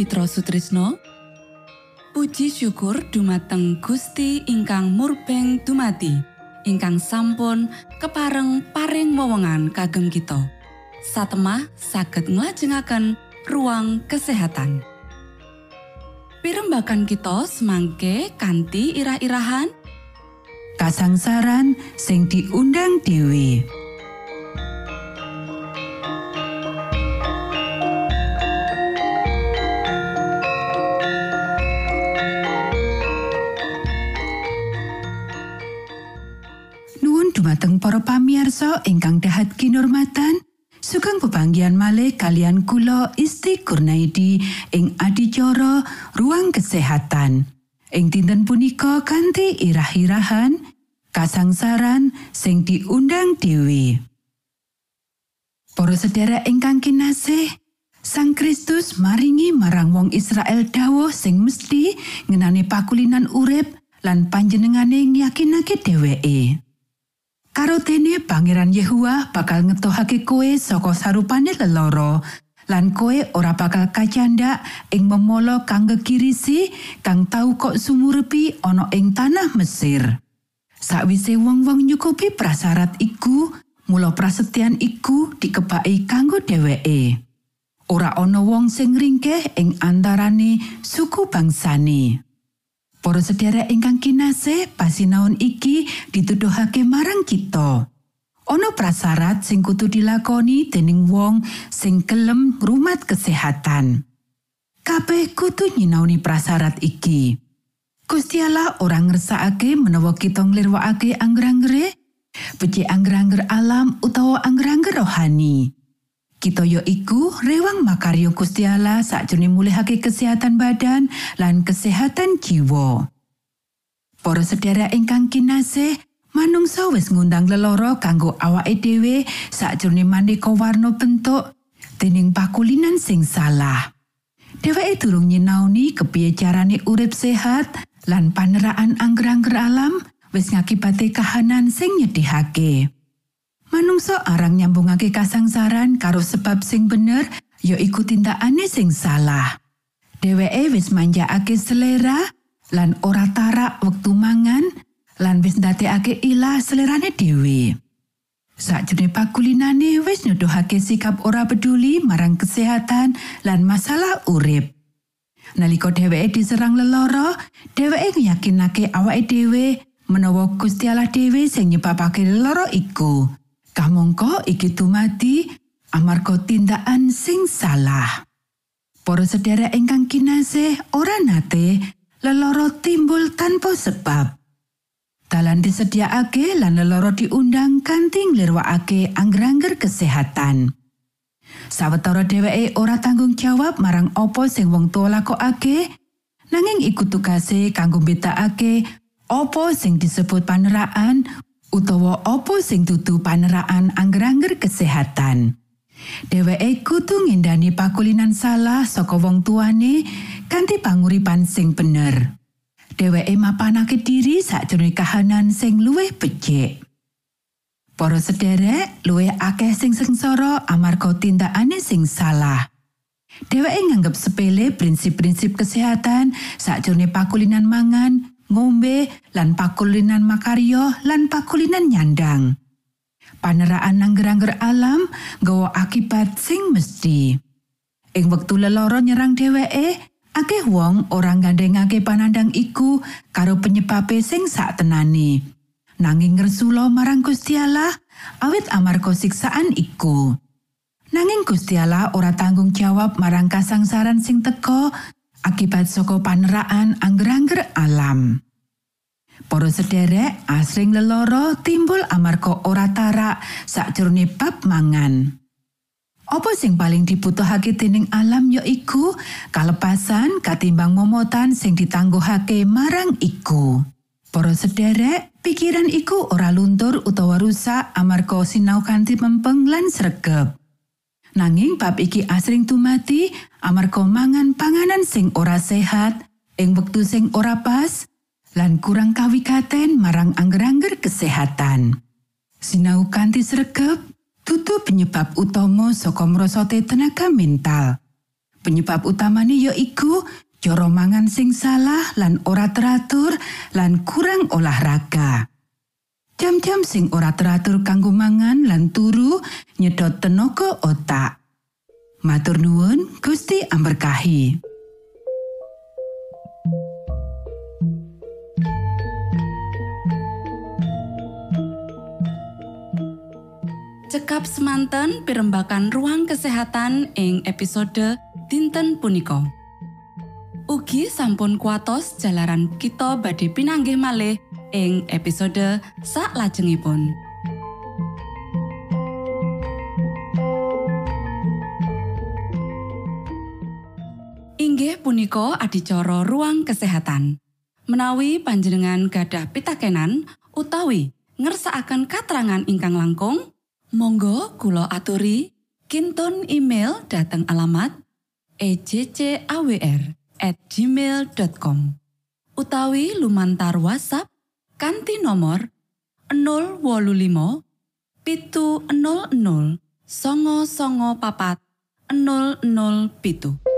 Mitra Sutrisno Puji syukur dumateng Gusti ingkang murbeng dumati ingkang sampun kepareng paring wewenngan kagem kita. Satemah saged nglajengaken ruang kesehatan. Pirembakan kita semangke kanthi irah-irahan. Kasangsaran sing diundang dewe ingkang dahat kinurmatan Sugeng pebanggian malih kalian kula Isti Kurnaidi ing adicara ruang kesehatan. Ing dinten punika kanthi irah-irahan kasangsaran sing diundang dewi. Para sedherek ingkang kinasih, Sang Kristus maringi marang wong Israel dawuh sing mesti ngenani pakulinan urip lan panjenengane yakinake dheweke. Karo dene Pangeran Yehua bakal ngetohake kowe saka sarupane leloro lan kowe ora bakal kacanda ing memolo kang gegirisi kang tau kok sumurepi ana ing tanah Mesir. Sakwise wong-wong nyukupi prasarat iku, mula prasetyan iku dikebaki kanggo dheweke. Ora ana wong sing ringkeh ing antarane suku bangsane. Para sedherek ingkang kinasih, pasinaon iki dituduhake marang kita. Ana prasarat sing kudu dilakoni dening wong sing gelem ngrumat kesehatan. Kabeh kudu nyinaoni prasarat iki. Gusti Allah ora ngersakake menawa kita nglirwakake angger-anggere, becik angger-angger alam utawa angger-angger rohani. Kita yo iku rewang makaryo Gusti Allah sakjroning mulihake kesehatan badan lan kesehatan jiwa. Para sedherek ingkang kinasih, manungsa wis ngundang leloro kanggo awake dhewe sakjroning maneka warna bentuk dening pakulinan sing salah. Dheweke durung nyinaoni kepiye carane urip sehat lan paneraan angger-angger alam wis ngakibate kahanan sing nyedihake. Manungsa arang nyambungake kasangsaran karo sebab sing bener ya iku tindakane sing salah. Dheweke wis manjakake selera lan ora tarak wektu mangan lan wis ndadekake ilah selerane dhewe. Sakjroning pakulinane wis nuduhake sikap ora peduli marang kesehatan lan masalah urip. Nalika dheweke diserang leloro, dheweke yakinake awake dhewe menawa Gusti Allah dhewe sing nyebabake leloro iku. Kamangka iki dumadi amarga tindakan sing salah. Para sedherek ingkang kinasih, ora nate leloro timbul tanpa sebab. Dalan disediakake lan leloro diundang kanthi nglirwakake angger-angger kesehatan. Sawetara dheweke ora tanggung jawab marang apa sing wong tuwa lakokake, nanging iku tugase kanggo mbedakake apa sing disebut paneraan utawa apa sing dudu paneraan angger-angger kesehatan. Dheweke kudu ngendani pakulinan salah saka wong tuane kanthi panguripan sing bener. Dheweke mapanake diri sakjroning kahanan sing luwih becik. Para sederek luwih akeh sing sengsara amarga tindakane sing salah. Dheweke nganggep sepele prinsip-prinsip kesehatan sakjroning pakulinan mangan, ngombe lan pakulinan makaryo lan pakulinan nyandang. Paneraan angger-angger alam nggawa akibat sing mesti. Ing wektu leloro nyerang dheweke, akeh wong ora gandengake panandang iku karo penyebabe sing sak tenane. Nanging ngersula marang Gusti Allah awit amarga siksaan iku. Nanging Gusti Allah ora tanggung jawab marang kasangsaran sing teka akibat saka paneraan angger-angger alam. Para sederek asring leloro timbul amarga ora tarak sakjroning bab mangan. Apa sing paling dibutuhake dening alam ya iku kalepasan katimbang momotan sing ditangguhake marang iku. Para sederek, pikiran iku ora luntur utawa rusak amarga sinau kanthi mempeng lan sregep. Nanging bab iki asring tumati amarga mangan panganan sing ora sehat ing wektu sing ora pas lan kurang kawigaten marang angger-angger kesehatan. Sinau kanthi sregep dudu penyebab utama saka mrosote tenaga mental. Penyebab utamane ya iku cara mangan sing salah lan ora teratur lan kurang olahraga. Jam-jam sing ora teratur kanggo mangan lan turu nyedot tenaga otak. Matur nuwun, Gusti amberkahi. Cekap semanten pimbakan ruang kesehatan ing episode dinten punika. Ugi sampun kuatos jalaran kita badhe pinanggih malih ing episode sak lajengipun. Inggih punika adicara ruang kesehatan. Menawi panjenengan gadah pitakenan utawi ngersakaken katerangan ingkang langkung, Monggo kulo aturi kinton email dateng alamat ejcawr utawi lumantar WhatsApp kanti nomor 025 pitu 00 songo songo papat 00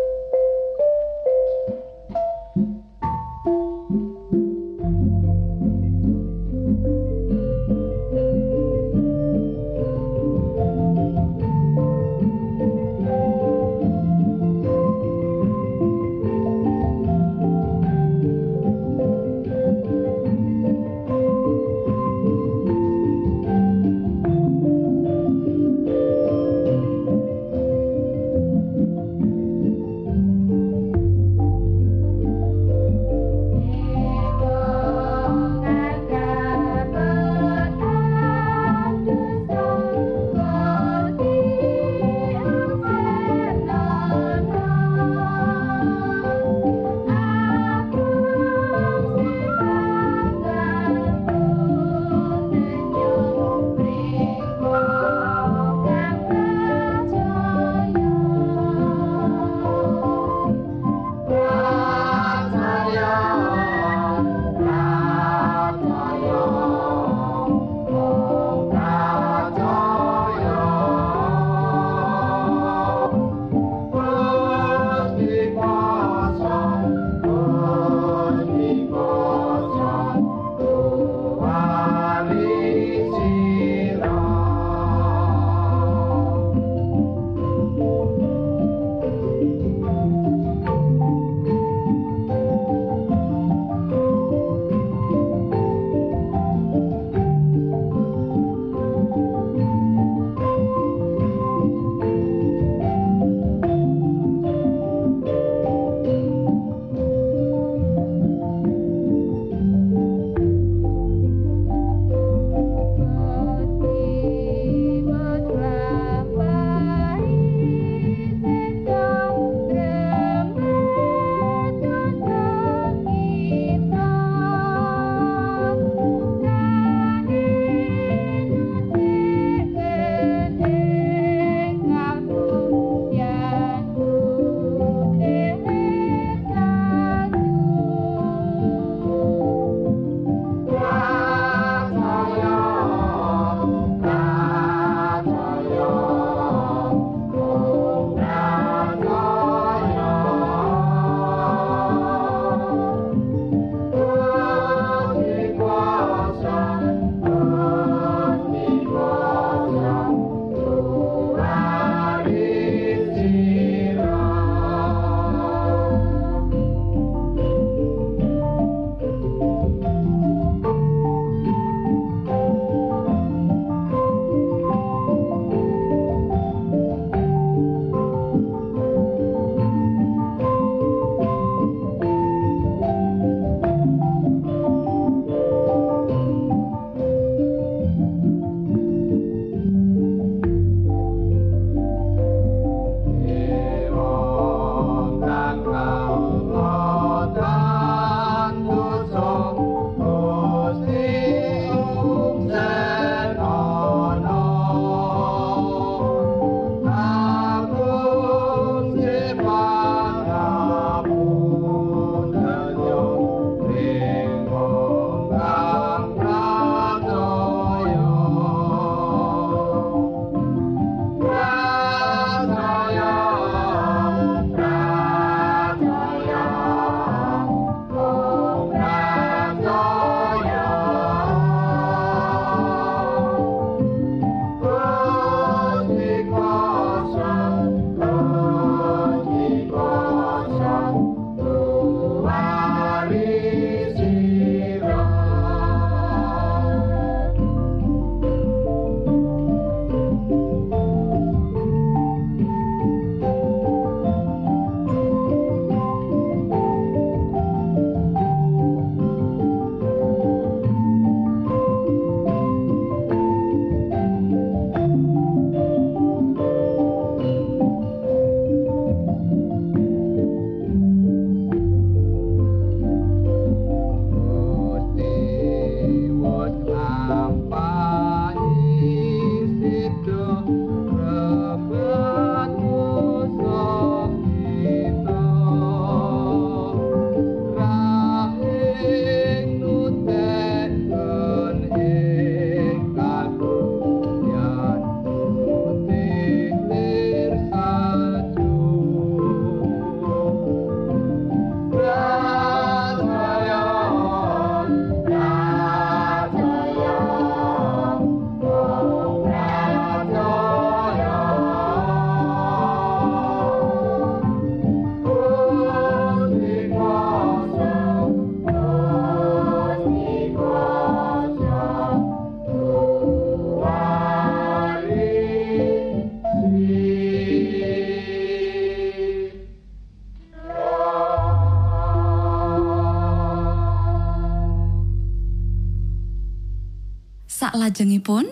pitu Saklajengipun,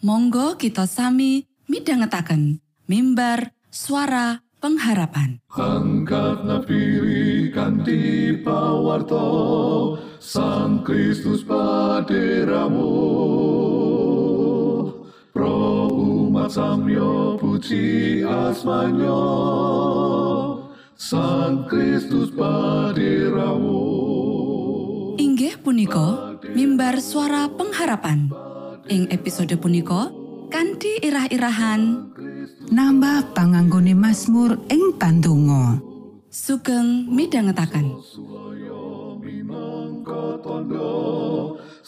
monggo kita sami midhangetaken mimbar suara pengharapan. Angkat nafiri kanti pawarto Sang Kristus paderamu Pro umat samyo puji asmanyo Sang Kristus paderamu Inggih punika mimbar suara pengharapan. Ing episode punika kanthi irah-irahan Nambah panganggone Mazmur ing pandonga. sugeng midhangetaken.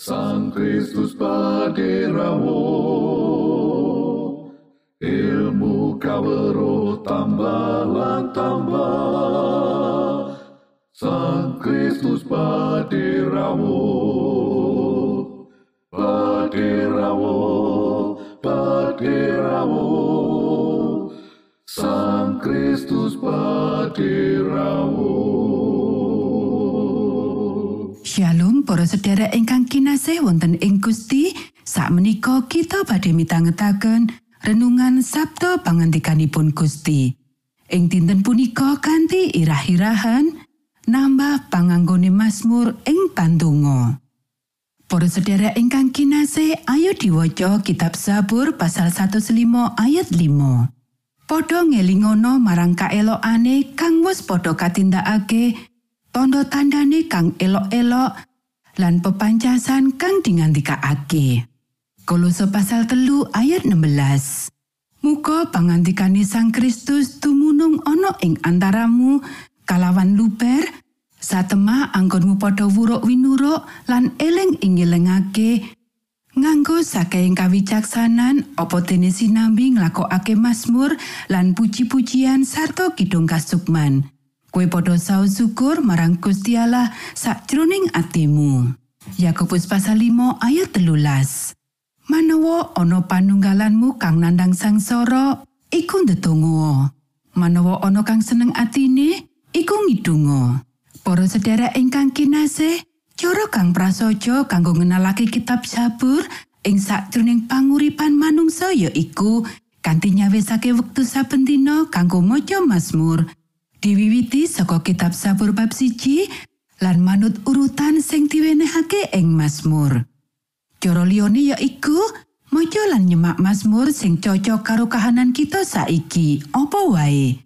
Sang Kristus paderamu ilmu kawero tambah lan tambah Sang Kristus paderamu paderamu paderamu Sang Kristus paderamu Shalom para sedherek ingkang kinasih wonten ing Gusti. Sakmenika kita badhe mitangetaken renungan Sabda pangandikanipun Gusti. Ing dinten punika kanthi irah-irahan nambah panganggone Mazmur ing pandonga. Para sedherek ingkang kinasih, ayo diwaca kitab Zabur pasal 105 ayat 5. Padha ngelingono marang kaelokane kang wis padha katindakake tondo tandane kang elok-elok lan pepancasan kang dingandikake. Kolose pasal telu ayat 16. Muga pangandikane Sang Kristus tumunung ana ing antaramu kalawan luber satemah anggonmu padha wuruk winuruk lan eling ingilengake nganggo saking kawicaksanan apa dene sinambi nglakokake Mazmur lan puji-pujian sarta kidung kasukman. Kue padha saus syukur marang Gusti Allah sakjroning atimu. Yakobus pasal 5 ayat telulas. Manawa ana panunggalanmu kang nandang sangsara, iku ndedonga. Manawa ana kang seneng atine, iku ngidunga. Para sedherek ingkang kinasih, cara kang prasaja kanggo ngenalake kitab Sabur ing sakjroning panguripan manungsa ya iku kanthi nyawisake wektu saben dina kanggo maca Mazmur. Diwiwiti saka kitab Sabur bab siji lan manut urutan sing diwenehake ing Mazmur. Cara liyane ya iku maca lan nyemak Mazmur sing cocok karo kahanan kita saiki. Apa wae?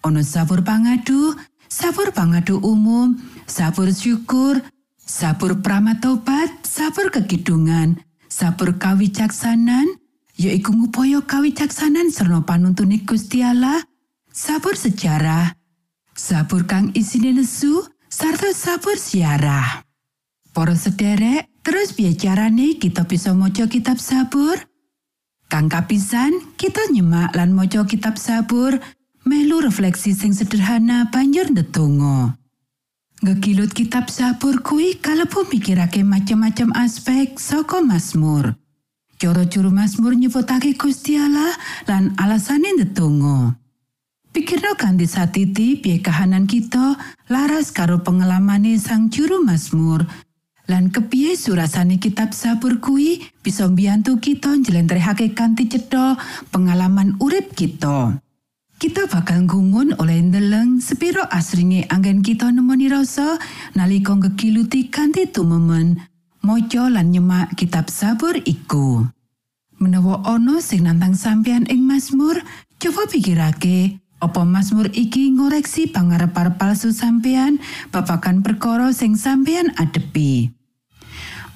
Ana sabur pangadu, sabur pangadu umum, sabur syukur, sabur pramatobat, sabur kekidungan, sabur kawicaksanan, yaiku ngupaya kawicaksanan serta panuntune Gusti Allah, sabur sejarah, sabur kang isine nesu, sarta sabur siarah. Para sederek, terus piye carane kita bisa maca kitab sabur? Kang kapisan, kita nyemak lan maca kitab sabur, melu refleksi sing sederhana banjur ndedonga. Ngekilut kitab sabur kuwi kalebu mikirake macam-macam aspek saka Mazmur. Cara juru Mazmur nyebutake Gusti Allah lan alasane ndedonga. Pikirno kanthi satiti piye kahanan kita laras karo pengelamane sang juru Mazmur lan kepiye surasane kitab sabur kuwi bisa mbiyantu kita njlentrehake kanthi cetha pengalaman urip kita. Kita bakal gumun oleh ndeleng sepiro asringe anggen kita nemoni rasa nalika ngekiluti kanthi tumemen maca lan nyemak kitab sabur iku. Menawa ana sing nantang sampeyan ing Mazmur, coba pikirake Apa Mazmur iki ngoreksi pangarep-arep palsu sampeyan babagan perkara sing sampeyan adepi.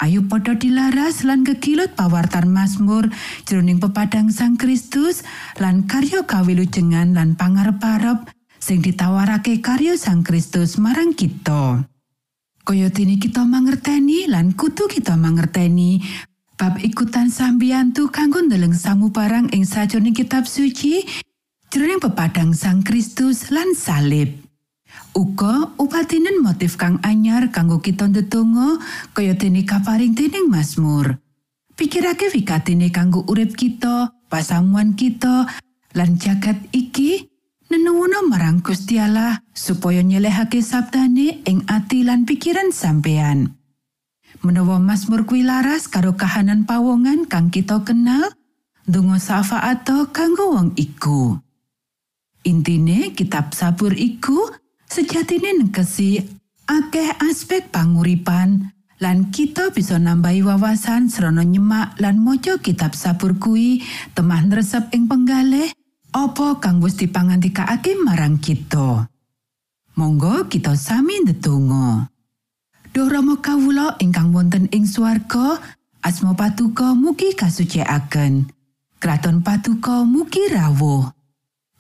Ayo padha dilaras lan kekilut pawartan Mazmur jroning pepadang Sang Kristus lan karya kawilujengan lan pangarep-arep sing ditawarake karya Sang Kristus marang kita. Kaya dene kita mangerteni lan kudu kita mangerteni bab ikutan sambiyantu kanggo ndeleng samu barang ing sajroning kitab suci jroning pepadang Sang Kristus lan salib. Uga upatinen motif kang anyar kanggo kita ndedonga kaya dene kaparing dening Mazmur. Pikirake wikatine kanggo urip kita, pasamuan kita, lan jagat iki nenuwuna marang Gusti Allah supaya nyelehake sabdane ing ati lan pikiran sampeyan. Menawa Mazmur kuwi laras karo kahanan pawongan kang kita kenal, donga syafaat kanggo wong iku. Intine kitab sabur iku sejatine nengkesi akeh aspek panguripan lan kita bisa nambahi wawasan serana nyemak lan maca kitab sabur kuwi temah nresep ing penggalih apa kang wis dipangandikake marang kita. Monggo kita sami ndedonga. Duh Rama kawula ingkang wonten ing swarga, asma patuko mugi kasucikaken. Kraton patuko mugi rawuh.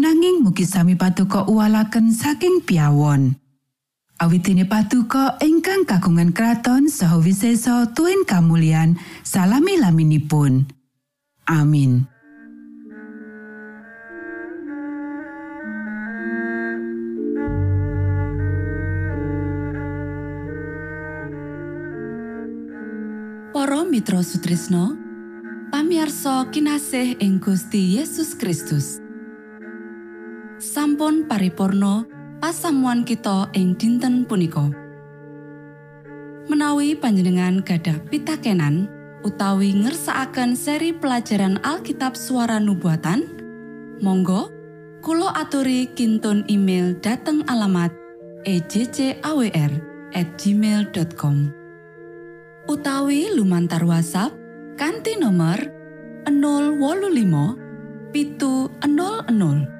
nanging mugi sami patuko uwalaken saking piawon. Awitine patuko ingkang kagungan kraton saha wisesa tuen kamulyan salami laminipun. Amin. Para Mitra Sutrisno pamiarsa kinasih ing Gusti Yesus Kristus sampun paripurno pasamuan kita ing dinten punika? Menawi panjenengan gadah pitakenan utawi ngersaakan seri pelajaran Alkitab suara nubuatan Monggo Kulo aturi kinton email dateng alamat ejcawr at gmail.com utawi lumantar WhatsApp kanti nomor 025 pitu 00